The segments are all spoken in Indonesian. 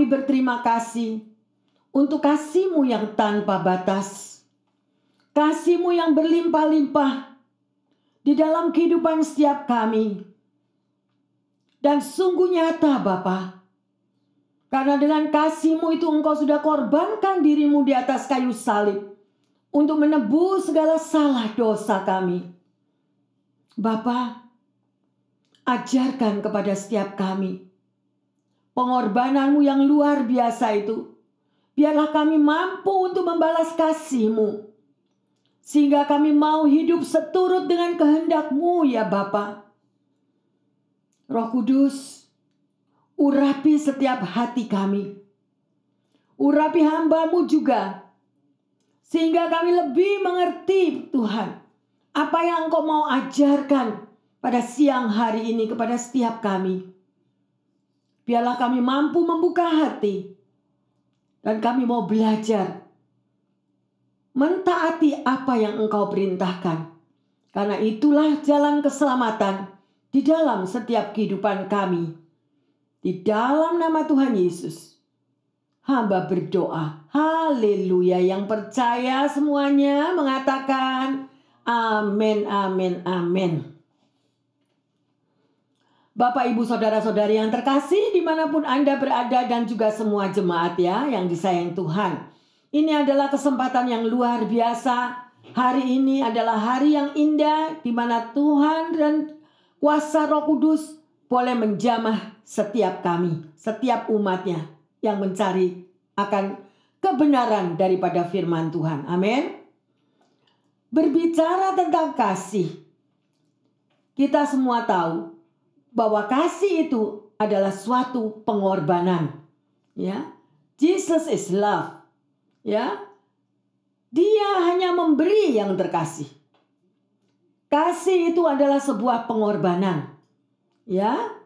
Kami berterima kasih untuk kasih-Mu yang tanpa batas. Kasih-Mu yang berlimpah-limpah di dalam kehidupan setiap kami. Dan sungguh nyata Bapa. Karena dengan kasih-Mu itu Engkau sudah korbankan dirimu di atas kayu salib. Untuk menebus segala salah dosa kami. Bapa, ajarkan kepada setiap kami pengorbananmu yang luar biasa itu. Biarlah kami mampu untuk membalas kasihmu. Sehingga kami mau hidup seturut dengan kehendakmu ya Bapa. Roh Kudus, urapi setiap hati kami. Urapi hambamu juga. Sehingga kami lebih mengerti Tuhan. Apa yang engkau mau ajarkan pada siang hari ini kepada setiap kami. Biarlah kami mampu membuka hati. Dan kami mau belajar. Mentaati apa yang engkau perintahkan. Karena itulah jalan keselamatan di dalam setiap kehidupan kami. Di dalam nama Tuhan Yesus. Hamba berdoa. Haleluya. Yang percaya semuanya mengatakan amin, amin, amin. Bapak, Ibu, Saudara-saudari yang terkasih di mana pun Anda berada dan juga semua jemaat ya yang disayang Tuhan. Ini adalah kesempatan yang luar biasa. Hari ini adalah hari yang indah di mana Tuhan dan kuasa roh kudus boleh menjamah setiap kami, setiap umatnya yang mencari akan kebenaran daripada firman Tuhan. Amin. Berbicara tentang kasih, kita semua tahu bahwa kasih itu adalah suatu pengorbanan. Ya. Jesus is love. Ya. Dia hanya memberi yang terkasih. Kasih itu adalah sebuah pengorbanan. Ya.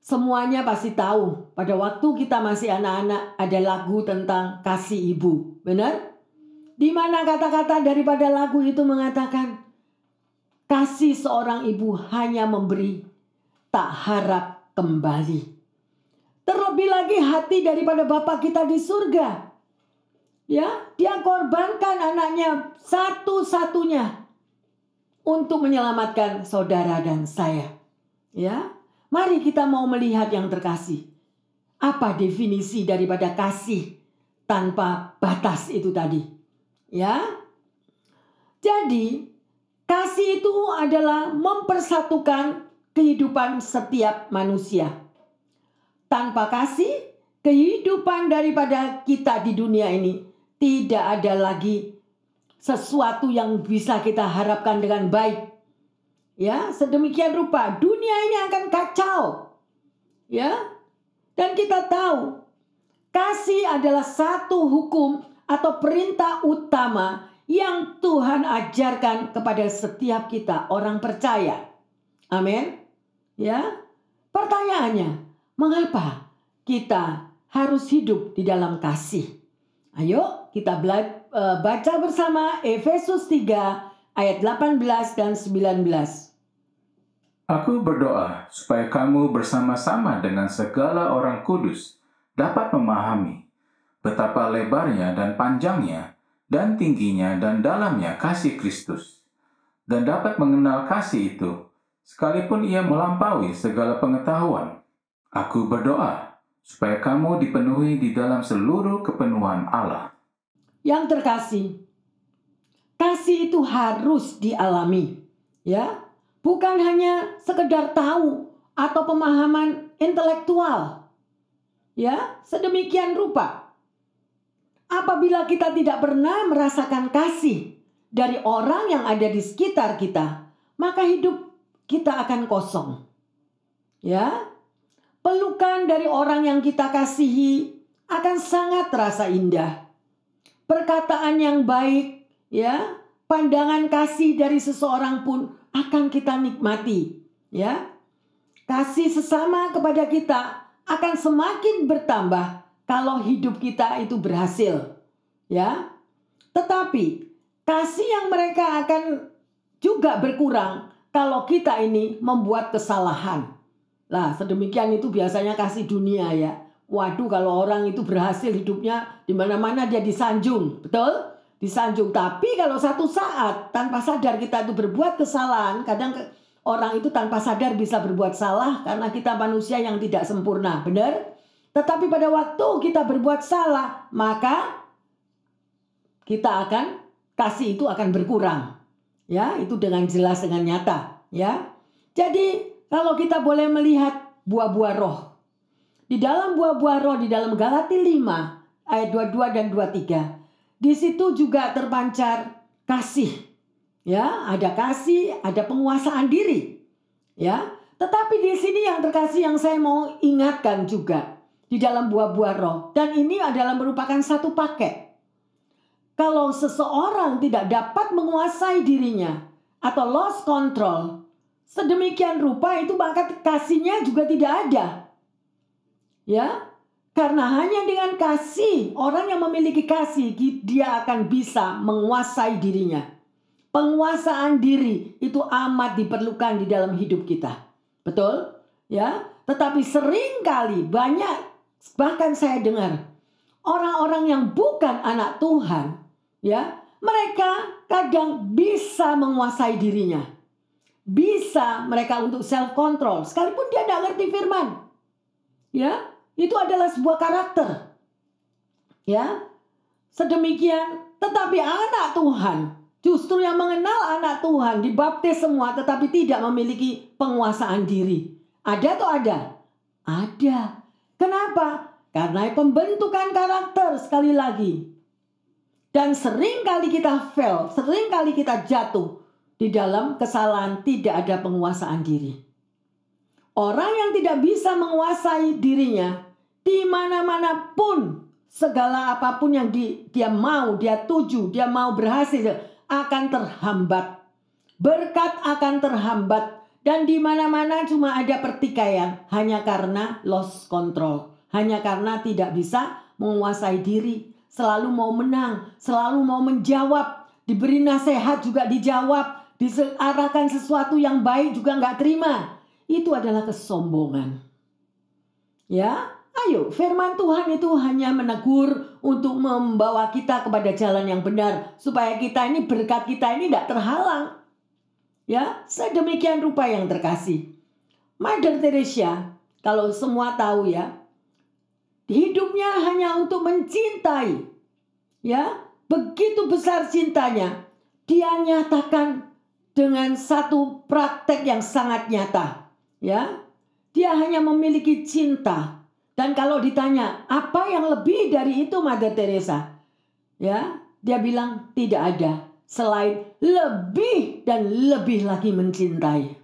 Semuanya pasti tahu pada waktu kita masih anak-anak ada lagu tentang kasih ibu. Benar? Di mana kata-kata daripada lagu itu mengatakan kasih seorang ibu hanya memberi tak harap kembali. Terlebih lagi hati daripada Bapak kita di surga. Ya, dia korbankan anaknya satu-satunya untuk menyelamatkan saudara dan saya. Ya, mari kita mau melihat yang terkasih. Apa definisi daripada kasih tanpa batas itu tadi? Ya. Jadi, kasih itu adalah mempersatukan kehidupan setiap manusia. Tanpa kasih, kehidupan daripada kita di dunia ini tidak ada lagi sesuatu yang bisa kita harapkan dengan baik. Ya, sedemikian rupa dunia ini akan kacau. Ya. Dan kita tahu kasih adalah satu hukum atau perintah utama yang Tuhan ajarkan kepada setiap kita orang percaya. Amin. Ya, pertanyaannya, mengapa kita harus hidup di dalam kasih? Ayo kita e, baca bersama Efesus 3 ayat 18 dan 19. Aku berdoa supaya kamu bersama-sama dengan segala orang kudus dapat memahami betapa lebarnya dan panjangnya dan tingginya dan dalamnya kasih Kristus dan dapat mengenal kasih itu sekalipun ia melampaui segala pengetahuan. Aku berdoa supaya kamu dipenuhi di dalam seluruh kepenuhan Allah. Yang terkasih, kasih itu harus dialami, ya, bukan hanya sekedar tahu atau pemahaman intelektual, ya, sedemikian rupa. Apabila kita tidak pernah merasakan kasih dari orang yang ada di sekitar kita, maka hidup kita akan kosong. Ya. Pelukan dari orang yang kita kasihi akan sangat terasa indah. Perkataan yang baik, ya, pandangan kasih dari seseorang pun akan kita nikmati, ya. Kasih sesama kepada kita akan semakin bertambah kalau hidup kita itu berhasil, ya. Tetapi kasih yang mereka akan juga berkurang kalau kita ini membuat kesalahan. Lah, sedemikian itu biasanya kasih dunia ya. Waduh, kalau orang itu berhasil hidupnya di mana-mana dia disanjung, betul? Disanjung. Tapi kalau satu saat tanpa sadar kita itu berbuat kesalahan, kadang orang itu tanpa sadar bisa berbuat salah karena kita manusia yang tidak sempurna, benar? Tetapi pada waktu kita berbuat salah, maka kita akan kasih itu akan berkurang. Ya, itu dengan jelas dengan nyata, ya. Jadi, kalau kita boleh melihat buah-buah roh, di dalam buah-buah roh di dalam Galati 5 ayat 22 dan 23. Di situ juga terpancar kasih. Ya, ada kasih, ada penguasaan diri. Ya. Tetapi di sini yang terkasih yang saya mau ingatkan juga di dalam buah-buah roh dan ini adalah merupakan satu paket. Kalau seseorang tidak dapat menguasai dirinya atau lost control, sedemikian rupa itu maka kasihnya juga tidak ada. Ya, karena hanya dengan kasih, orang yang memiliki kasih, dia akan bisa menguasai dirinya. Penguasaan diri itu amat diperlukan di dalam hidup kita. Betul? Ya, tetapi sering kali banyak bahkan saya dengar orang-orang yang bukan anak Tuhan, ya, mereka kadang bisa menguasai dirinya. Bisa mereka untuk self control sekalipun dia tidak ngerti firman. Ya, itu adalah sebuah karakter. Ya. Sedemikian, tetapi anak Tuhan justru yang mengenal anak Tuhan dibaptis semua tetapi tidak memiliki penguasaan diri. Ada atau ada? Ada. Kenapa? Karena pembentukan karakter sekali lagi. Dan sering kali kita fail, sering kali kita jatuh di dalam kesalahan tidak ada penguasaan diri. Orang yang tidak bisa menguasai dirinya di mana-mana pun segala apa pun yang di, dia mau, dia tuju, dia mau berhasil akan terhambat. Berkat akan terhambat dan di mana-mana cuma ada pertikaian hanya karena lost control, hanya karena tidak bisa menguasai diri, selalu mau menang, selalu mau menjawab, diberi nasihat juga dijawab, diarahkan sesuatu yang baik juga nggak terima. Itu adalah kesombongan. Ya, Ayo, firman Tuhan itu hanya menegur untuk membawa kita kepada jalan yang benar. Supaya kita ini berkat kita ini tidak terhalang. Ya, sedemikian rupa yang terkasih. Mother Teresa, kalau semua tahu ya, hidupnya hanya untuk mencintai. Ya, begitu besar cintanya, dia nyatakan dengan satu praktek yang sangat nyata. Ya, dia hanya memiliki cinta dan kalau ditanya, apa yang lebih dari itu Mother Teresa? Ya, dia bilang tidak ada selain lebih dan lebih lagi mencintai.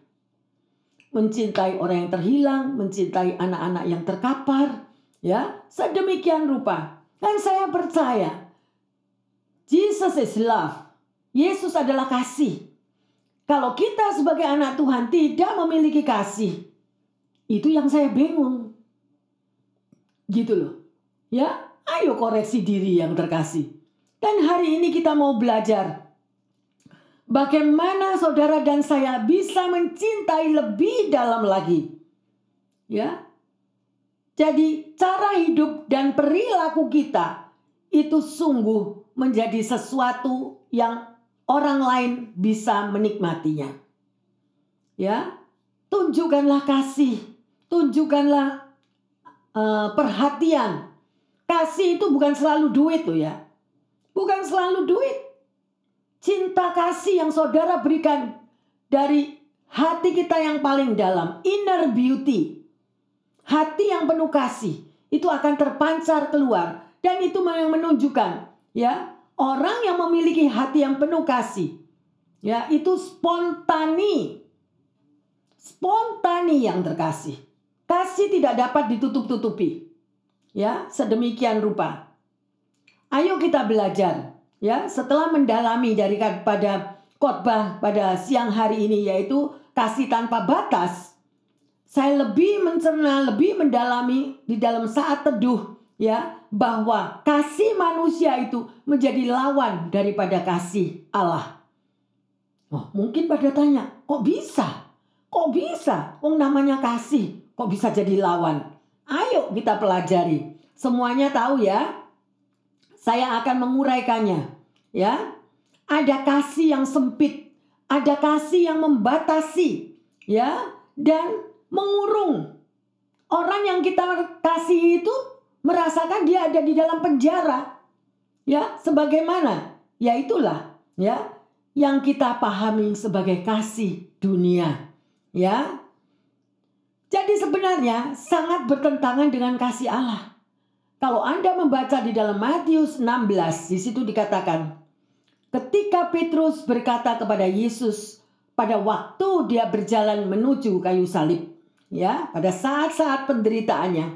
Mencintai orang yang terhilang, mencintai anak-anak yang terkapar, ya, sedemikian rupa. Dan saya percaya Jesus is love. Yesus adalah kasih. Kalau kita sebagai anak Tuhan tidak memiliki kasih, itu yang saya bingung. Gitu loh. Ya, ayo koreksi diri yang terkasih. Dan hari ini kita mau belajar bagaimana saudara dan saya bisa mencintai lebih dalam lagi. Ya. Jadi cara hidup dan perilaku kita itu sungguh menjadi sesuatu yang orang lain bisa menikmatinya. Ya, tunjukkanlah kasih, tunjukkanlah uh, perhatian. Kasih itu bukan selalu duit loh ya. Bukan selalu duit. Cinta kasih yang saudara berikan dari hati kita yang paling dalam, inner beauty. Hati yang penuh kasih itu akan terpancar keluar dan itu yang menunjukkan ya orang yang memiliki hati yang penuh kasih ya itu spontani spontani yang terkasih Kasih tidak dapat ditutup-tutupi. Ya, sedemikian rupa. Ayo kita belajar ya setelah mendalami dari pada khotbah pada siang hari ini yaitu kasih tanpa batas. Saya lebih mencerna, lebih mendalami di dalam saat teduh ya bahwa kasih manusia itu menjadi lawan daripada kasih Allah. Oh, mungkin pada tanya, kok bisa? Kok bisa? Oh namanya kasih kok bisa jadi lawan? Ayo kita pelajari. Semuanya tahu ya. Saya akan menguraikannya. Ya. Ada kasih yang sempit, ada kasih yang membatasi, ya, dan mengurung. Orang yang kita kasih itu merasakan dia ada di dalam penjara. Ya, sebagaimana? Ya itulah, ya, yang kita pahami sebagai kasih dunia. Ya, jadi sebenarnya sangat bertentangan dengan kasih Allah. Kalau Anda membaca di dalam Matius 16, di situ dikatakan, ketika Petrus berkata kepada Yesus pada waktu dia berjalan menuju kayu salib, ya, pada saat-saat penderitaannya.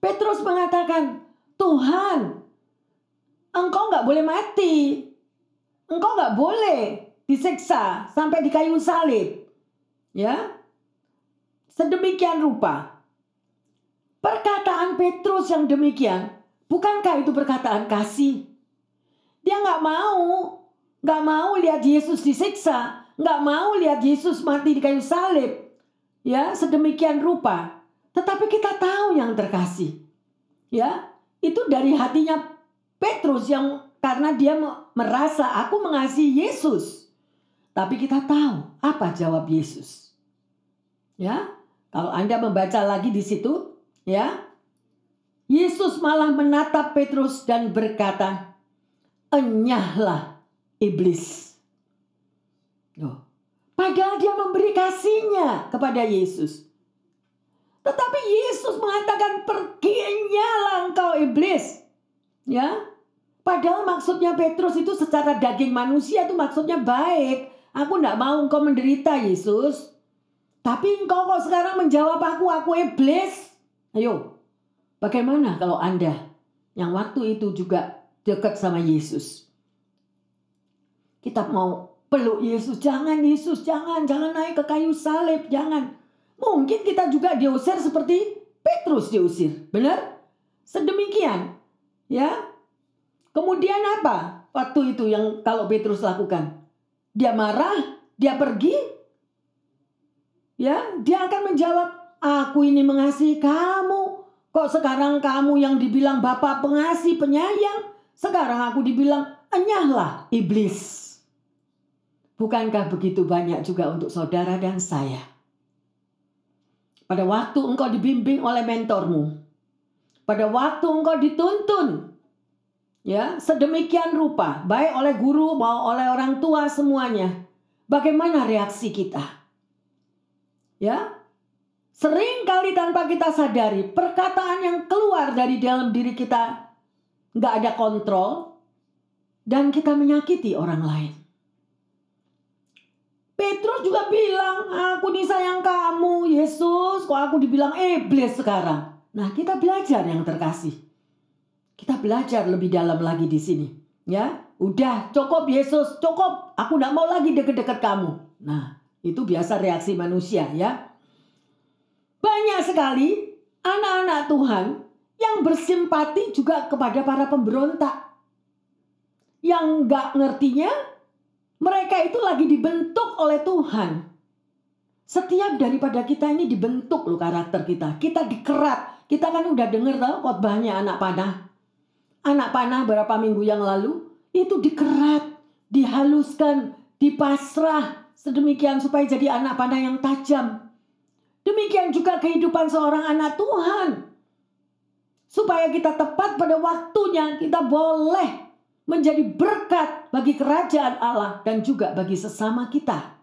Petrus mengatakan, "Tuhan, engkau nggak boleh mati. Engkau nggak boleh disiksa sampai di kayu salib." Ya. Sedemikian rupa Perkataan Petrus yang demikian, bukankah itu perkataan kasih? Dia nggak mau, nggak mau lihat Yesus disiksa, nggak mau lihat Yesus mati di kayu salib. Ya, sedemikian rupa. Tetapi kita tahu yang terkasih. Ya, itu dari hatinya Petrus yang karena dia merasa aku mengasihi Yesus. Tapi kita tahu apa jawab Yesus. Ya, kalau Anda membaca lagi di situ, Ya. Yesus malah menatap Petrus dan berkata, "Enyahlah iblis." Loh, padahal dia memberi kasihnya kepada Yesus. Tetapi Yesus mengatakan, "Pergi enyahlah engkau iblis." Ya. Padahal maksudnya Petrus itu secara daging manusia itu maksudnya baik. Aku tidak mau engkau menderita Yesus. Tapi engkau kok sekarang menjawab aku, aku iblis. Ayo, bagaimana kalau Anda yang waktu itu juga dekat sama Yesus? Kita mau peluk Yesus, jangan Yesus, jangan, jangan naik ke kayu salib, jangan. Mungkin kita juga diusir seperti Petrus diusir, benar? Sedemikian, ya. Kemudian apa? Waktu itu yang kalau Petrus lakukan, dia marah, dia pergi, ya, dia akan menjawab, Aku ini mengasihi kamu. Kok sekarang kamu yang dibilang Bapak pengasih penyayang, sekarang aku dibilang enyahlah iblis. Bukankah begitu banyak juga untuk saudara dan saya? Pada waktu engkau dibimbing oleh mentormu, pada waktu engkau dituntun, ya sedemikian rupa, baik oleh guru maupun oleh orang tua semuanya, bagaimana reaksi kita? Ya, Sering kali tanpa kita sadari, perkataan yang keluar dari dalam diri kita nggak ada kontrol dan kita menyakiti orang lain. Petrus juga bilang, aku disayang kamu, Yesus. Kok aku dibilang iblis sekarang? Nah, kita belajar yang terkasih. Kita belajar lebih dalam lagi di sini. Ya, udah cukup Yesus, cukup. Aku nggak mau lagi deket-deket kamu. Nah, itu biasa reaksi manusia ya. Banyak sekali anak-anak Tuhan yang bersimpati juga kepada para pemberontak. Yang nggak ngertinya, mereka itu lagi dibentuk oleh Tuhan. Setiap daripada kita ini dibentuk loh karakter kita. Kita dikerat. Kita kan udah denger tau khotbahnya anak panah. Anak panah berapa minggu yang lalu itu dikerat, dihaluskan, dipasrah sedemikian supaya jadi anak panah yang tajam. Demikian juga kehidupan seorang anak Tuhan. Supaya kita tepat pada waktunya, kita boleh menjadi berkat bagi kerajaan Allah dan juga bagi sesama kita.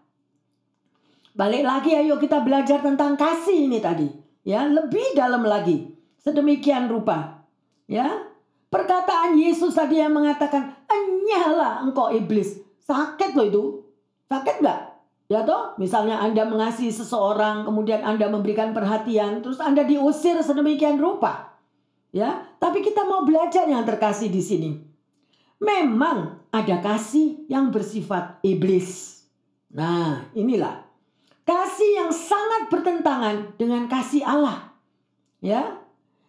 Balik lagi ayo kita belajar tentang kasih ini tadi. Ya, lebih dalam lagi. Sedemikian rupa. Ya. Perkataan Yesus tadi yang mengatakan, "Enyahlah engkau iblis." Sakit loh itu. Sakit nggak? Ya toh, misalnya Anda mengasihi seseorang, kemudian Anda memberikan perhatian, terus Anda diusir sedemikian rupa. Ya, tapi kita mau belajar yang terkasih di sini. Memang ada kasih yang bersifat iblis. Nah, inilah kasih yang sangat bertentangan dengan kasih Allah. Ya.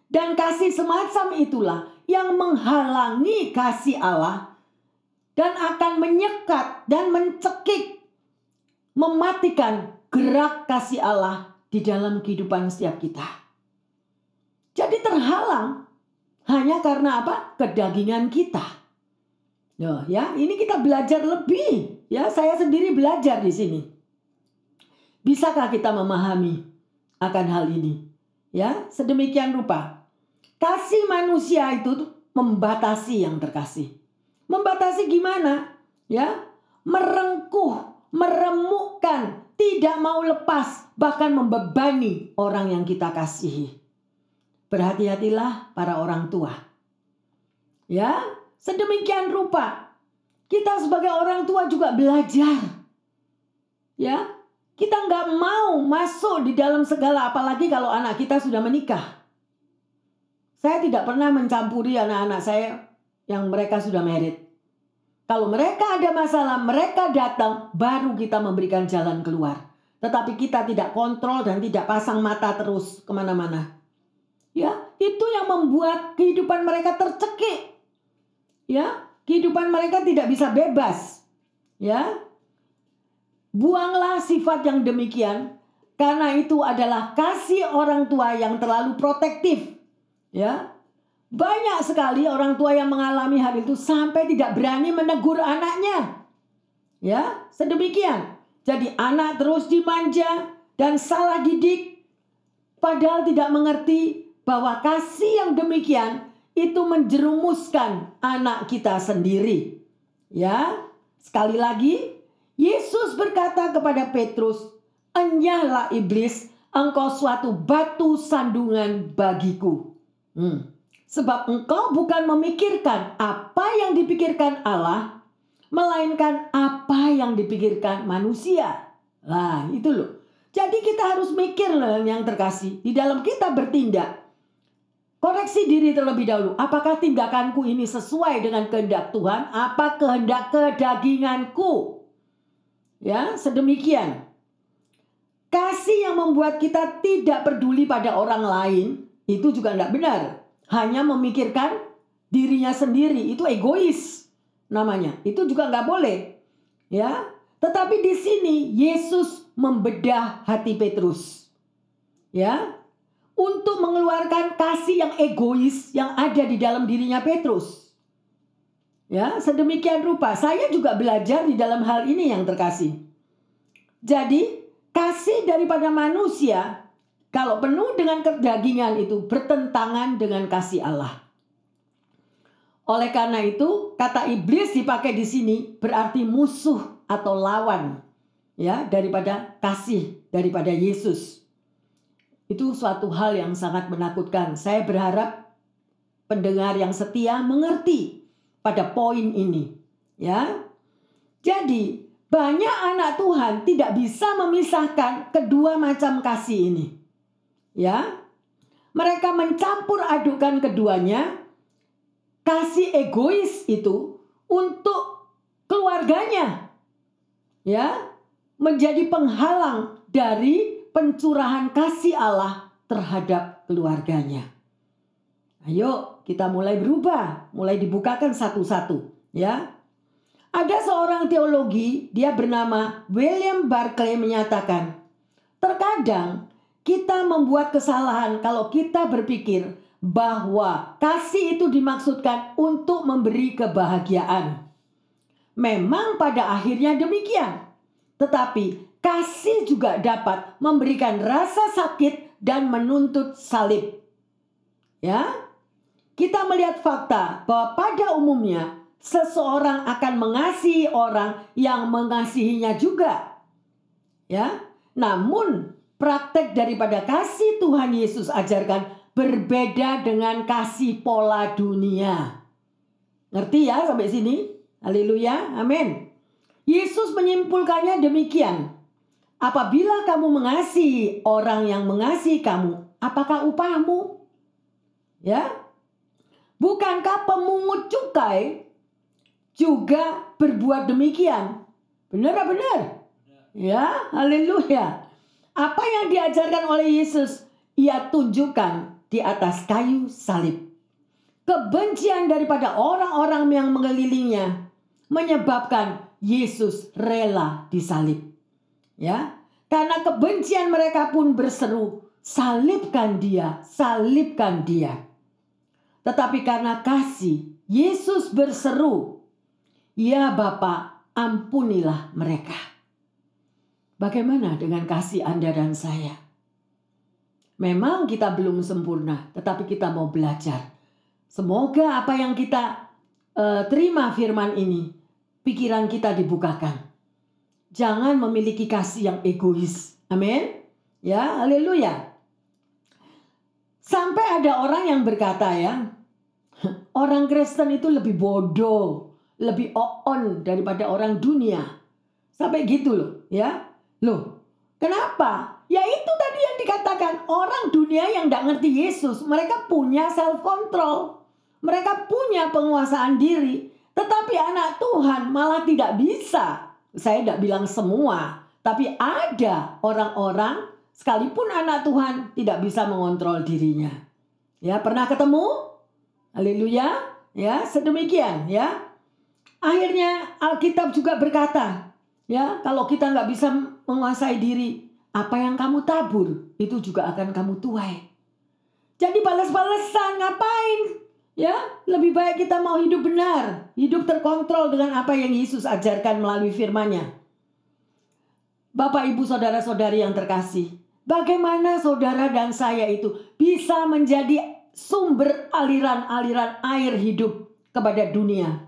Dan kasih semacam itulah yang menghalangi kasih Allah dan akan menyekat dan mencekik mematikan gerak kasih Allah di dalam kehidupan setiap kita. terhalang hanya karena apa? Kedagingan kita. Loh, ya, ini kita belajar lebih. Ya, saya sendiri belajar di sini. Bisakah kita memahami akan hal ini? Ya, sedemikian rupa. Kasih manusia itu membatasi yang terkasih. Membatasi gimana? Ya, merengkuh, meremukkan, tidak mau lepas, bahkan membebani orang yang kita kasihi. Berhati-hatilah para orang tua. Ya, sedemikian rupa kita sebagai orang tua juga belajar. Ya, kita nggak mau masuk di dalam segala apalagi kalau anak kita sudah menikah. Saya tidak pernah mencampuri anak-anak saya yang mereka sudah merit. Kalau mereka ada masalah, mereka datang, baru kita memberikan jalan keluar. Tetapi kita tidak kontrol dan tidak pasang mata terus ke mana-mana. Ya, itu yang membuat kehidupan mereka tercekik. Ya, kehidupan mereka tidak bisa bebas. Ya, buanglah sifat yang demikian karena itu adalah kasih orang tua yang terlalu protektif. Ya, banyak sekali orang tua yang mengalami hal itu sampai tidak berani menegur anaknya. Ya, sedemikian. Jadi anak terus dimanja dan salah didik padahal tidak mengerti bahwa kasih yang demikian itu menjerumuskan anak kita sendiri. Ya, sekali lagi Yesus berkata kepada Petrus, "Enyahlah iblis, engkau suatu batu sandungan bagiku." Hmm. Sebab engkau bukan memikirkan apa yang dipikirkan Allah, melainkan apa yang dipikirkan manusia. Lah, itu loh. Jadi kita harus mikir loh yang terkasih. Di dalam kita bertindak. Koreksi diri terlebih dahulu. Apakah tindakanku ini sesuai dengan kehendak Tuhan? Apa kehendak kedaginganku? Ya, sedemikian. Kasih yang membuat kita tidak peduli pada orang lain itu juga tidak benar hanya memikirkan dirinya sendiri itu egois namanya itu juga nggak boleh ya tetapi di sini Yesus membedah hati Petrus ya untuk mengeluarkan kasih yang egois yang ada di dalam dirinya Petrus ya sedemikian rupa saya juga belajar di dalam hal ini yang terkasih jadi kasih daripada manusia kalau penuh dengan kedagingan itu bertentangan dengan kasih Allah. Oleh karena itu, kata iblis dipakai di sini berarti musuh atau lawan ya daripada kasih daripada Yesus. Itu suatu hal yang sangat menakutkan. Saya berharap pendengar yang setia mengerti pada poin ini, ya. Jadi, banyak anak Tuhan tidak bisa memisahkan kedua macam kasih ini ya. Mereka mencampur adukan keduanya, kasih egois itu untuk keluarganya. Ya, menjadi penghalang dari pencurahan kasih Allah terhadap keluarganya. Ayo kita mulai berubah, mulai dibukakan satu-satu, ya. Ada seorang teologi, dia bernama William Barclay menyatakan, terkadang kita membuat kesalahan kalau kita berpikir bahwa kasih itu dimaksudkan untuk memberi kebahagiaan. Memang pada akhirnya demikian. Tetapi kasih juga dapat memberikan rasa sakit dan menuntut salib. Ya. Kita melihat fakta bahwa pada umumnya seseorang akan mengasihi orang yang mengasihinya juga. Ya. Namun praktek daripada kasih Tuhan Yesus ajarkan berbeda dengan kasih pola dunia. Ngerti ya sampai sini? Haleluya, amin. Yesus menyimpulkannya demikian. Apabila kamu mengasihi orang yang mengasihi kamu, apakah upahmu? Ya. Bukankah pemungut cukai juga berbuat demikian? Benar benar? Ya, haleluya. Apa yang diajarkan oleh Yesus, ia tunjukkan di atas kayu salib. Kebencian daripada orang-orang yang mengelilingnya menyebabkan Yesus rela disalib. Ya, karena kebencian mereka pun berseru, salibkan dia, salibkan dia. Tetapi karena kasih, Yesus berseru, "Ya Bapa, ampunilah mereka." Bagaimana dengan kasih Anda dan saya? Memang kita belum sempurna, tetapi kita mau belajar. Semoga apa yang kita uh, terima firman ini, pikiran kita dibukakan. Jangan memiliki kasih yang egois. Amin. Ya, haleluya. Sampai ada orang yang berkata ya, orang Kristen itu lebih bodoh, lebih on daripada orang dunia. Sampai gitu loh, ya. Loh, kenapa? Ya itu tadi yang dikatakan orang dunia yang tidak ngerti Yesus, mereka punya self control. Mereka punya penguasaan diri, tetapi anak Tuhan malah tidak bisa. Saya tidak bilang semua, tapi ada orang-orang sekalipun anak Tuhan tidak bisa mengontrol dirinya. Ya, pernah ketemu? Haleluya. Ya, sedemikian ya. Akhirnya Alkitab juga berkata, Ya, kalau kita nggak bisa menguasai diri, apa yang kamu tabur itu juga akan kamu tuai. Jadi balas-balesan ngapain? Ya, lebih baik kita mau hidup benar, hidup terkontrol dengan apa yang Yesus ajarkan melalui firman-Nya. Bapak, Ibu, saudara-saudari yang terkasih, bagaimana saudara dan saya itu bisa menjadi sumber aliran-aliran air hidup kepada dunia?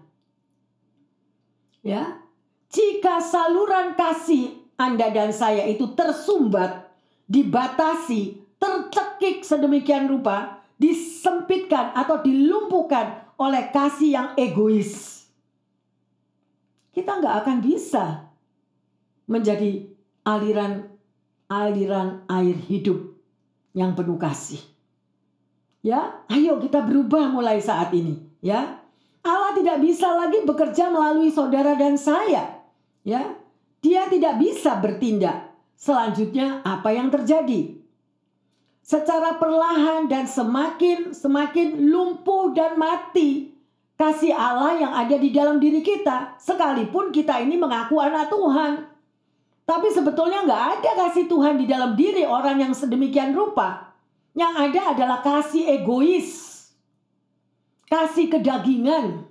Ya, jika saluran kasih Anda dan saya itu tersumbat, dibatasi, tercekik sedemikian rupa, disempitkan atau dilumpuhkan oleh kasih yang egois. Kita nggak akan bisa menjadi aliran aliran air hidup yang penuh kasih. Ya, ayo kita berubah mulai saat ini, ya. Allah tidak bisa lagi bekerja melalui saudara dan saya ya dia tidak bisa bertindak. Selanjutnya apa yang terjadi? Secara perlahan dan semakin semakin lumpuh dan mati kasih Allah yang ada di dalam diri kita, sekalipun kita ini mengaku anak Tuhan. Tapi sebetulnya nggak ada kasih Tuhan di dalam diri orang yang sedemikian rupa. Yang ada adalah kasih egois, kasih kedagingan,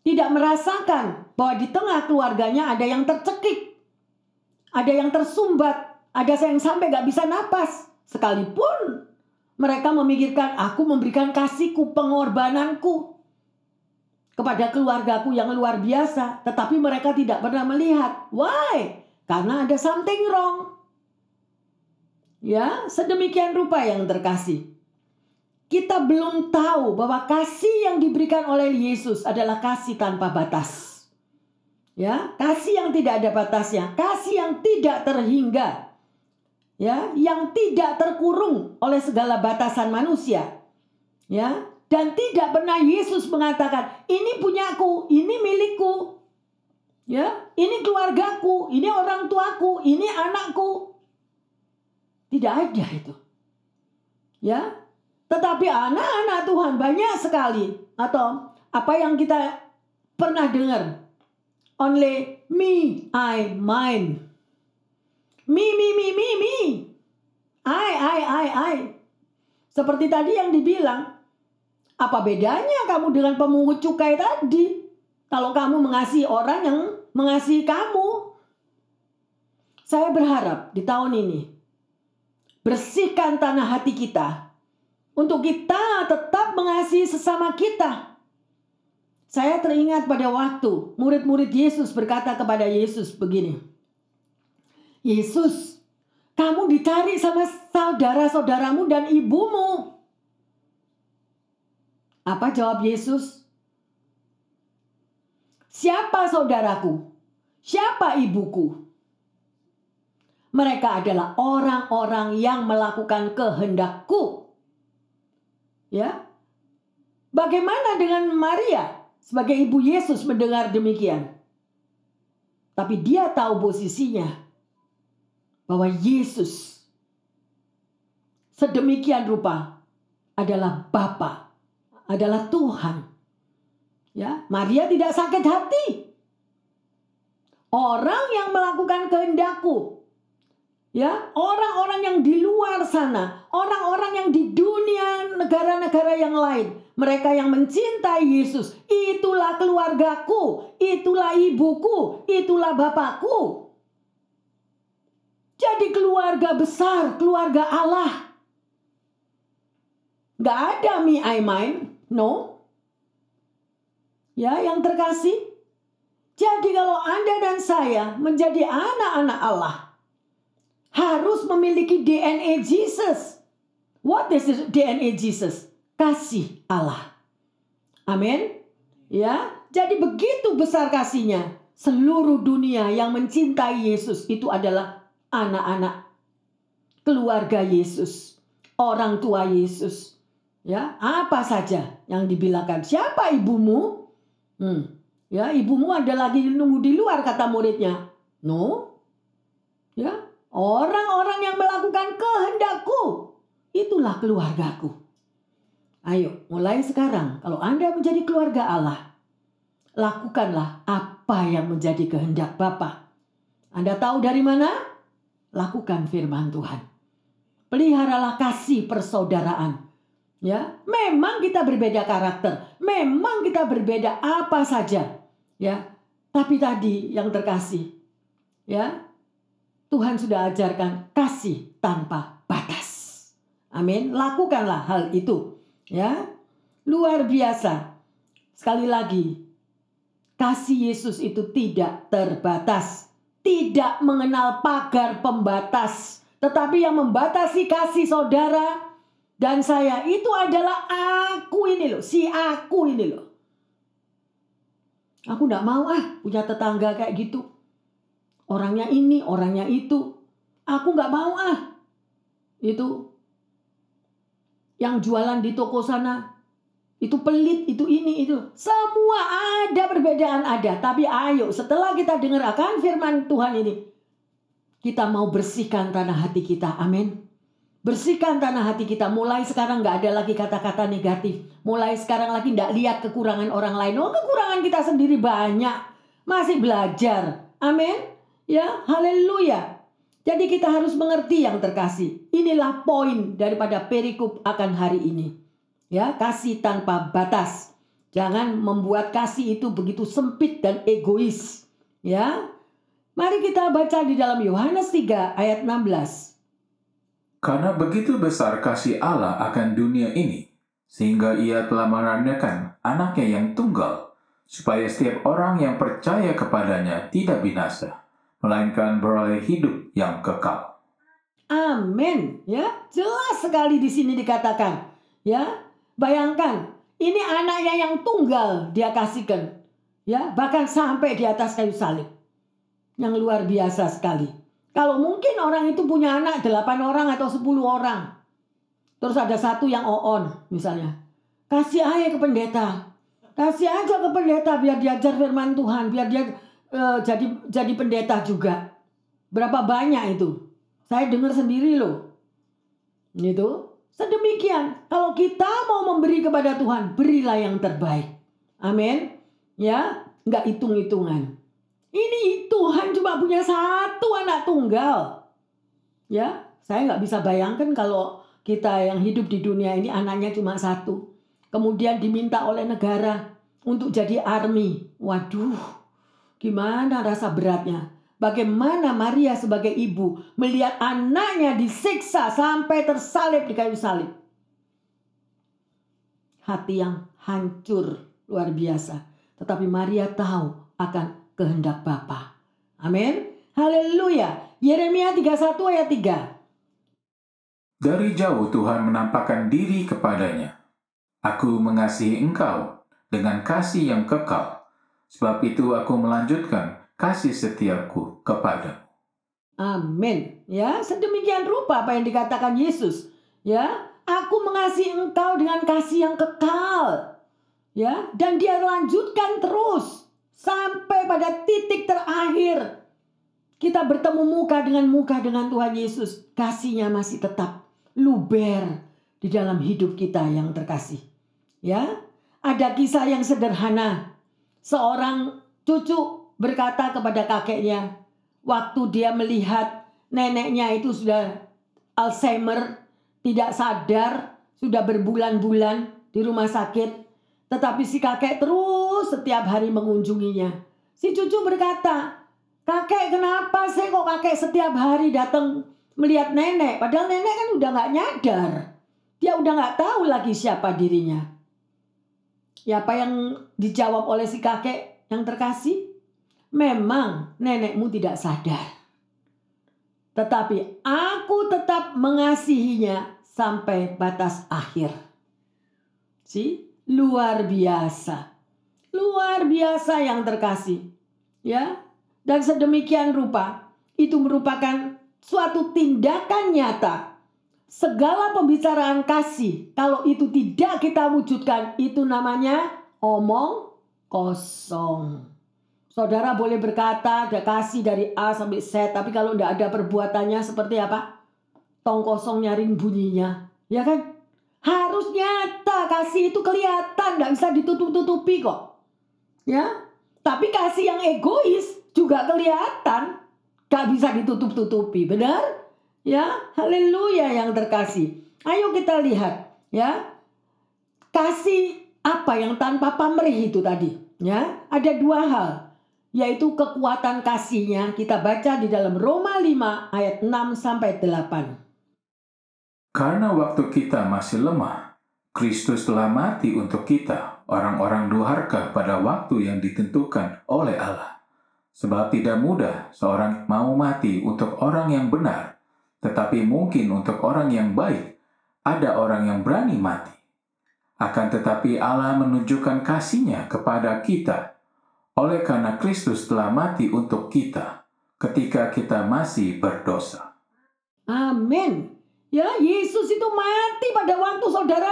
tidak merasakan bahwa di tengah keluarganya ada yang tercekik, ada yang tersumbat, ada yang sampai gak bisa napas. Sekalipun mereka memikirkan aku memberikan kasihku, pengorbananku kepada keluargaku yang luar biasa, tetapi mereka tidak pernah melihat. Why? Karena ada something wrong. Ya, sedemikian rupa yang terkasih. Kita belum tahu bahwa kasih yang diberikan oleh Yesus adalah kasih tanpa batas. Ya, kasih yang tidak ada batasnya, kasih yang tidak terhingga. Ya, yang tidak terkurung oleh segala batasan manusia. Ya, dan tidak pernah Yesus mengatakan, "Ini punyaku, ini milikku." Ya, ini keluargaku, ini orang tuaku, ini anakku. Tidak ada itu. Ya. Tetapi anak-anak Tuhan banyak sekali atau apa yang kita pernah dengar Only me, I, mine. Me, me, me, me, me. I, I, I, I. Seperti tadi yang dibilang, apa bedanya kamu dengan pemungut cukai tadi? Kalau kamu mengasihi orang yang mengasihi kamu. Saya berharap di tahun ini bersihkan tanah hati kita untuk kita tetap mengasihi sesama kita saya teringat pada waktu murid-murid Yesus berkata kepada Yesus begini. Yesus, kamu dicari sama saudara-saudaramu dan ibumu. Apa jawab Yesus? Siapa saudaraku? Siapa ibuku? Mereka adalah orang-orang yang melakukan kehendakku. Ya. Bagaimana dengan Maria? sebagai ibu Yesus mendengar demikian. Tapi dia tahu posisinya bahwa Yesus sedemikian rupa adalah Bapa, adalah Tuhan. Ya, Maria tidak sakit hati. Orang yang melakukan kehendakku Ya, orang-orang yang di luar sana, orang-orang yang di dunia negara-negara yang lain, mereka yang mencintai Yesus, itulah keluargaku, itulah ibuku, itulah bapakku. Jadi keluarga besar, keluarga Allah. Gak ada me I mine, no. Ya, yang terkasih. Jadi kalau Anda dan saya menjadi anak-anak Allah, harus memiliki DNA Jesus. What is DNA Jesus? Kasih Allah. Amin. Ya, jadi begitu besar kasihnya. Seluruh dunia yang mencintai Yesus itu adalah anak-anak keluarga Yesus, orang tua Yesus. Ya, apa saja yang dibilangkan. Siapa ibumu? Hmm. Ya, ibumu ada lagi nunggu di luar kata muridnya. No. Ya, Orang-orang yang melakukan kehendakku, itulah keluargaku. Ayo, mulai sekarang, kalau Anda menjadi keluarga Allah, lakukanlah apa yang menjadi kehendak Bapa. Anda tahu dari mana? Lakukan firman Tuhan. Peliharalah kasih persaudaraan. Ya, memang kita berbeda karakter, memang kita berbeda apa saja. Ya, tapi tadi yang terkasih, ya, Tuhan sudah ajarkan kasih tanpa batas. Amin. Lakukanlah hal itu. Ya. Luar biasa. Sekali lagi, kasih Yesus itu tidak terbatas. Tidak mengenal pagar pembatas. Tetapi yang membatasi kasih saudara dan saya itu adalah aku ini loh. Si aku ini loh. Aku tidak mau ah punya tetangga kayak gitu. Orangnya ini, orangnya itu. Aku nggak mau ah. Itu yang jualan di toko sana itu pelit, itu ini, itu. Semua ada perbedaan ada. Tapi ayo setelah kita dengar akan firman Tuhan ini. Kita mau bersihkan tanah hati kita. Amin. Bersihkan tanah hati kita. Mulai sekarang nggak ada lagi kata-kata negatif. Mulai sekarang lagi nggak lihat kekurangan orang lain. Oh kekurangan kita sendiri banyak. Masih belajar. Amin. Ya, haleluya. Jadi kita harus mengerti yang terkasih. Inilah poin daripada perikup akan hari ini. Ya, kasih tanpa batas. Jangan membuat kasih itu begitu sempit dan egois. Ya. Mari kita baca di dalam Yohanes 3 ayat 16. Karena begitu besar kasih Allah akan dunia ini, sehingga ia telah menandakan anaknya yang tunggal, supaya setiap orang yang percaya kepadanya tidak binasa, melainkan beroleh hidup yang kekal. Amin. Ya, jelas sekali di sini dikatakan. Ya, bayangkan ini anaknya yang tunggal dia kasihkan. Ya, bahkan sampai di atas kayu salib. Yang luar biasa sekali. Kalau mungkin orang itu punya anak 8 orang atau 10 orang. Terus ada satu yang on misalnya. Kasih aja ke pendeta. Kasih aja ke pendeta biar diajar firman Tuhan, biar dia uh, jadi jadi pendeta juga. Berapa banyak itu? Saya dengar sendiri loh. Itu sedemikian. Kalau kita mau memberi kepada Tuhan, berilah yang terbaik. Amin. Ya, nggak hitung-hitungan. Ini Tuhan cuma punya satu anak tunggal. Ya, saya nggak bisa bayangkan kalau kita yang hidup di dunia ini anaknya cuma satu. Kemudian diminta oleh negara untuk jadi army. Waduh, Gimana rasa beratnya? Bagaimana Maria sebagai ibu melihat anaknya disiksa sampai tersalib di kayu salib? Hati yang hancur luar biasa. Tetapi Maria tahu akan kehendak Bapa. Amin. Haleluya. Yeremia 31 ayat 3. Dari jauh Tuhan menampakkan diri kepadanya. Aku mengasihi engkau dengan kasih yang kekal Sebab itu aku melanjutkan kasih setiaku kepada. Amin. Ya, sedemikian rupa apa yang dikatakan Yesus. Ya, aku mengasihi engkau dengan kasih yang kekal. Ya, dan dia lanjutkan terus sampai pada titik terakhir. Kita bertemu muka dengan muka dengan Tuhan Yesus. Kasihnya masih tetap luber di dalam hidup kita yang terkasih. Ya, ada kisah yang sederhana Seorang cucu berkata kepada kakeknya, waktu dia melihat neneknya itu sudah Alzheimer, tidak sadar, sudah berbulan-bulan di rumah sakit. Tetapi si kakek terus setiap hari mengunjunginya. Si cucu berkata, kakek kenapa sih kok kakek setiap hari datang melihat nenek? Padahal nenek kan udah nggak nyadar. Dia udah nggak tahu lagi siapa dirinya. Ya apa yang dijawab oleh si kakek yang terkasih? Memang nenekmu tidak sadar. Tetapi aku tetap mengasihinya sampai batas akhir. Si luar biasa. Luar biasa yang terkasih. Ya. Dan sedemikian rupa itu merupakan suatu tindakan nyata. Segala pembicaraan kasih kalau itu tidak kita wujudkan itu namanya omong kosong. Saudara boleh berkata ada kasih dari A sampai Z, tapi kalau tidak ada perbuatannya seperti apa? Tong kosong nyaring bunyinya, ya kan? Harus nyata, kasih itu kelihatan, tidak bisa ditutup-tutupi kok. Ya, tapi kasih yang egois juga kelihatan, gak bisa ditutup-tutupi, benar? Ya, haleluya yang terkasih. Ayo kita lihat, ya. Kasih apa yang tanpa pamrih itu tadi, ya? Ada dua hal yaitu kekuatan kasihnya kita baca di dalam Roma 5 ayat 6 sampai 8. Karena waktu kita masih lemah, Kristus telah mati untuk kita, orang-orang durhaka pada waktu yang ditentukan oleh Allah. Sebab tidak mudah seorang mau mati untuk orang yang benar, tetapi mungkin untuk orang yang baik, ada orang yang berani mati. Akan tetapi Allah menunjukkan kasihnya kepada kita oleh karena Kristus telah mati untuk kita ketika kita masih berdosa. Amin. Ya, Yesus itu mati pada waktu saudara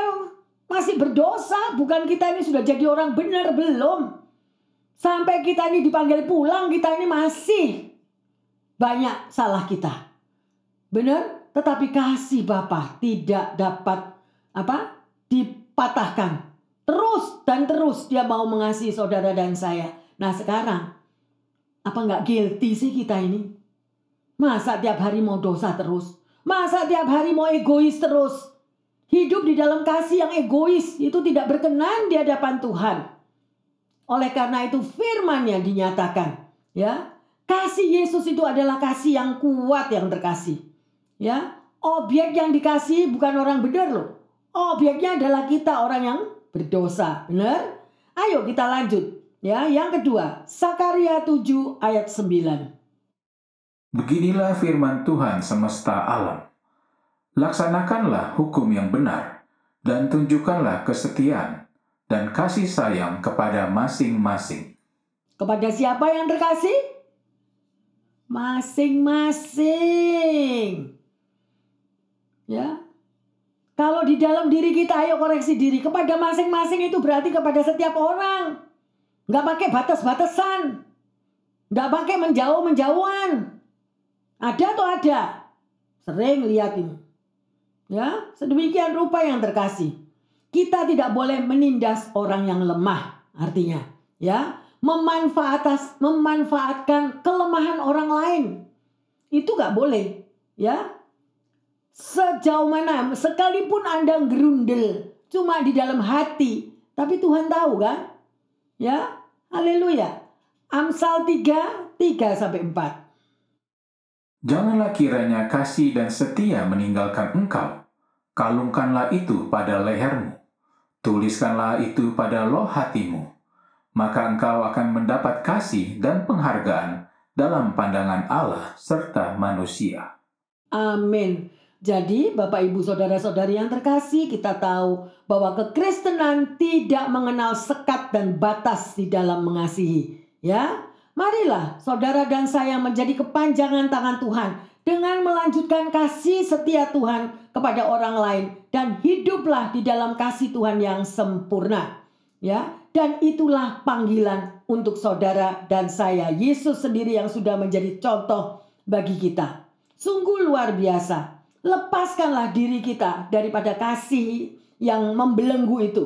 masih berdosa, bukan kita ini sudah jadi orang benar belum. Sampai kita ini dipanggil pulang, kita ini masih banyak salah kita. Benar? Tetapi kasih Bapa tidak dapat apa? dipatahkan. Terus dan terus dia mau mengasihi saudara dan saya. Nah sekarang, apa nggak guilty sih kita ini? Masa tiap hari mau dosa terus? Masa tiap hari mau egois terus? Hidup di dalam kasih yang egois itu tidak berkenan di hadapan Tuhan. Oleh karena itu firman-Nya dinyatakan, ya. Kasih Yesus itu adalah kasih yang kuat yang terkasih. Ya, objek yang dikasih bukan orang benar loh. Objeknya adalah kita orang yang berdosa, benar? Ayo kita lanjut. Ya, yang kedua, Sakaria 7 ayat 9. Beginilah firman Tuhan semesta alam. Laksanakanlah hukum yang benar dan tunjukkanlah kesetiaan dan kasih sayang kepada masing-masing. Kepada siapa yang terkasih? Masing-masing. Ya. Kalau di dalam diri kita ayo koreksi diri kepada masing-masing itu berarti kepada setiap orang. Nggak pakai batas-batasan. Nggak pakai menjauh-menjauhan. Ada atau ada? Sering lihat ini. Ya, sedemikian rupa yang terkasih. Kita tidak boleh menindas orang yang lemah. Artinya, ya, memanfaat memanfaatkan kelemahan orang lain. Itu nggak boleh, ya. Sejauh mana, sekalipun Anda gerundel, cuma di dalam hati, tapi Tuhan tahu kan? Ya, haleluya. Amsal 3, 3 sampai 4. Janganlah kiranya kasih dan setia meninggalkan engkau. Kalungkanlah itu pada lehermu. Tuliskanlah itu pada loh hatimu. Maka engkau akan mendapat kasih dan penghargaan dalam pandangan Allah serta manusia. Amin. Jadi, Bapak, Ibu, saudara-saudari yang terkasih, kita tahu bahwa kekristenan tidak mengenal sekat dan batas di dalam mengasihi. Ya, marilah saudara dan saya menjadi kepanjangan tangan Tuhan dengan melanjutkan kasih setia Tuhan kepada orang lain dan hiduplah di dalam kasih Tuhan yang sempurna. Ya, dan itulah panggilan untuk saudara dan saya. Yesus sendiri yang sudah menjadi contoh bagi kita. Sungguh luar biasa lepaskanlah diri kita daripada kasih yang membelenggu itu.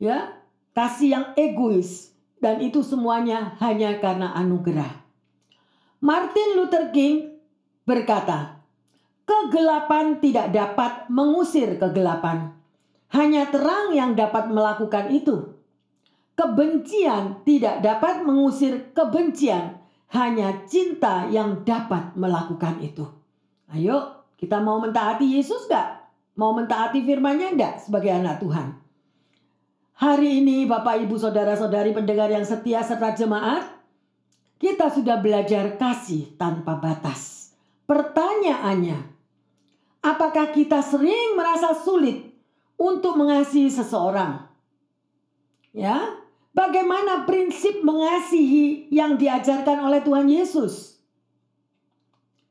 Ya, kasih yang egois dan itu semuanya hanya karena anugerah. Martin Luther King berkata, "Kegelapan tidak dapat mengusir kegelapan, hanya terang yang dapat melakukan itu. Kebencian tidak dapat mengusir kebencian, hanya cinta yang dapat melakukan itu." Ayo, kita mau mentaati Yesus gak? Mau mentaati firman-Nya enggak sebagai anak Tuhan? Hari ini Bapak Ibu Saudara-saudari pendengar yang setia serta jemaat, kita sudah belajar kasih tanpa batas. Pertanyaannya, apakah kita sering merasa sulit untuk mengasihi seseorang? Ya, bagaimana prinsip mengasihi yang diajarkan oleh Tuhan Yesus?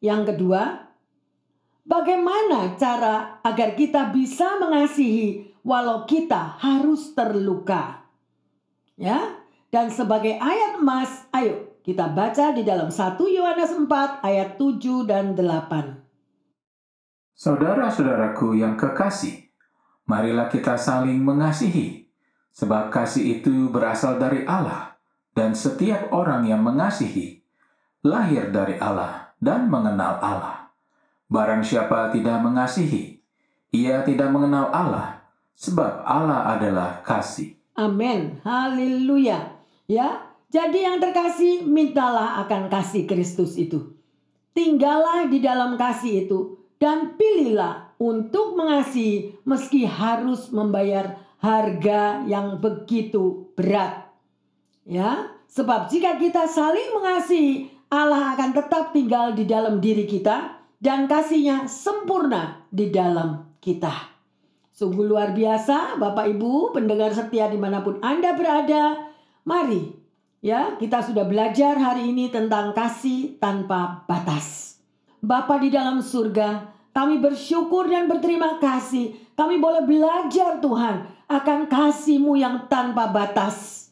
Yang kedua, Bagaimana cara agar kita bisa mengasihi walau kita harus terluka? Ya, dan sebagai ayat emas, ayo kita baca di dalam 1 Yohanes 4 ayat 7 dan 8. Saudara-saudaraku yang kekasih, marilah kita saling mengasihi, sebab kasih itu berasal dari Allah, dan setiap orang yang mengasihi lahir dari Allah dan mengenal Allah. Barang siapa tidak mengasihi, ia tidak mengenal Allah, sebab Allah adalah kasih. Amin. Haleluya. Ya, jadi yang terkasih, mintalah akan kasih Kristus itu. Tinggallah di dalam kasih itu dan pilihlah untuk mengasihi meski harus membayar harga yang begitu berat. Ya, sebab jika kita saling mengasihi, Allah akan tetap tinggal di dalam diri kita dan kasihnya sempurna di dalam kita. Sungguh luar biasa Bapak Ibu pendengar setia di mana pun Anda berada. Mari ya kita sudah belajar hari ini tentang kasih tanpa batas. Bapa di dalam surga kami bersyukur dan berterima kasih. Kami boleh belajar Tuhan akan kasih-Mu yang tanpa batas.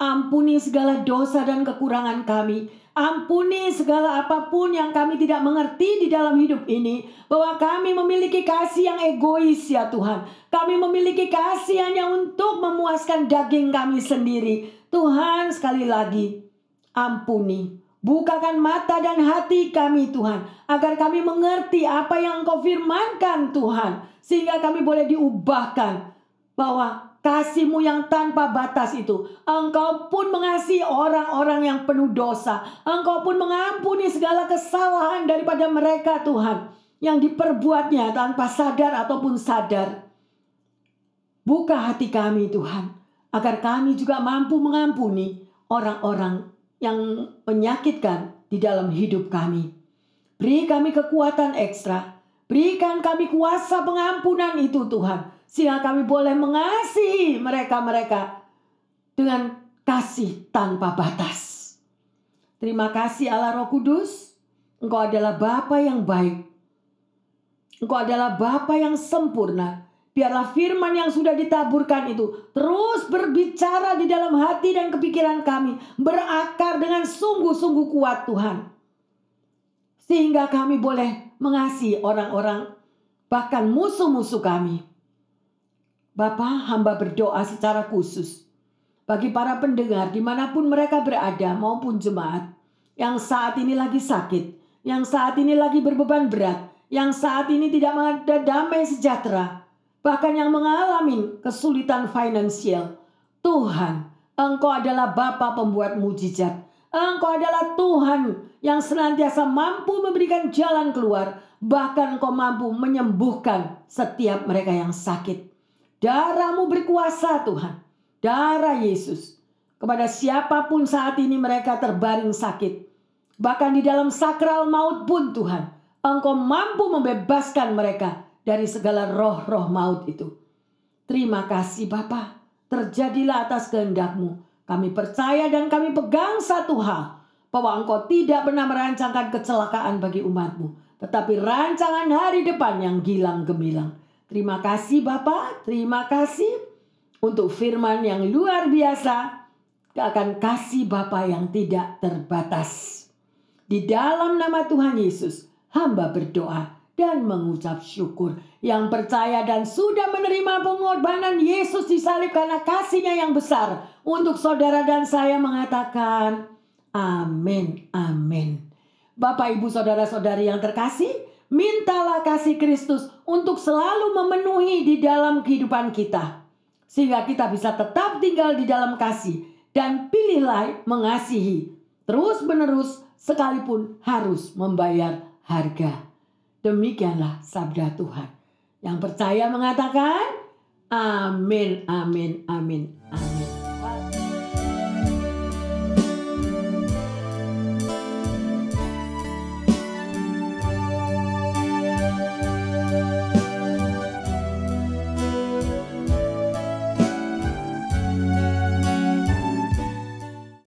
Ampuni segala dosa dan kekurangan kami. Ampuni segala apa pun yang kami tidak mengerti di dalam hidup ini. Bahwa kami memiliki kasih yang egois ya Tuhan. Kami memiliki kasih hanya untuk memuaskan daging kami sendiri. Tuhan sekali lagi ampuni. Bukakan mata dan hati kami Tuhan. Agar kami mengerti apa yang engkau firmankan Tuhan. Sehingga kami boleh diubahkan. Bahwa kasihmu yang tanpa batas itu. Engkau pun mengasihi orang-orang yang penuh dosa. Engkau pun mengampuni segala kesalahan daripada mereka Tuhan. Yang diperbuatnya tanpa sadar ataupun sadar. Buka hati kami Tuhan. Agar kami juga mampu mengampuni orang-orang yang menyakitkan di dalam hidup kami. Beri kami kekuatan ekstra. Berikan kami kuasa pengampunan itu Tuhan sehingga kami boleh mengasihi mereka-mereka dengan kasih tanpa batas. Terima kasih Allah Roh Kudus. Engkau adalah Bapa yang baik. Engkau adalah Bapa yang sempurna. Biarlah firman yang sudah ditaburkan itu terus berbicara di dalam hati dan kepikiran kami. Berakar dengan sungguh-sungguh kuat Tuhan. Sehingga kami boleh mengasihi orang-orang bahkan musuh-musuh kami. Bapak hamba berdoa secara khusus bagi para pendengar di mana pun mereka berada maupun jemaat yang saat ini lagi sakit, yang saat ini lagi berbeban berat, yang saat ini tidak ada damai sejahtera, bahkan yang mengalami kesulitan finansial. Tuhan, Engkau adalah Bapa pembuat mujizat. Engkau adalah Tuhan yang senantiasa mampu memberikan jalan keluar, bahkan Engkau mampu menyembuhkan setiap mereka yang sakit. Darahmu berkuasa Tuhan. Darah Yesus. Kepada siapa pun saat ini mereka terbaring sakit. Bahkan di dalam sakral maut pun Tuhan. Engkau mampu membebaskan mereka dari segala roh-roh maut itu. Terima kasih Bapa. Terjadilah atas kehendakmu. Kami percaya dan kami pegang satu hal. Bahwa engkau tidak pernah merancangkan kecelakaan bagi umatmu. Tetapi rancangan hari depan yang gilang gemilang. Terima kasih Bapak, terima kasih untuk firman yang luar biasa. Akan kasih Bapak yang tidak terbatas. Di dalam nama Tuhan Yesus, hamba berdoa dan mengucap syukur. Yang percaya dan sudah menerima pengorbanan Yesus disalib karena kasihnya yang besar. Untuk saudara dan saya mengatakan, amin, amin. Bapak, Ibu, Saudara-saudari yang terkasih, mintalah kasih Kristus untuk selalu memenuhi di dalam kehidupan kita. Sehingga kita bisa tetap tinggal di dalam kasih dan pilihlah mengasihi terus menerus sekalipun harus membayar harga. Demikianlah sabda Tuhan. Yang percaya mengatakan amin, amin, amin, amin.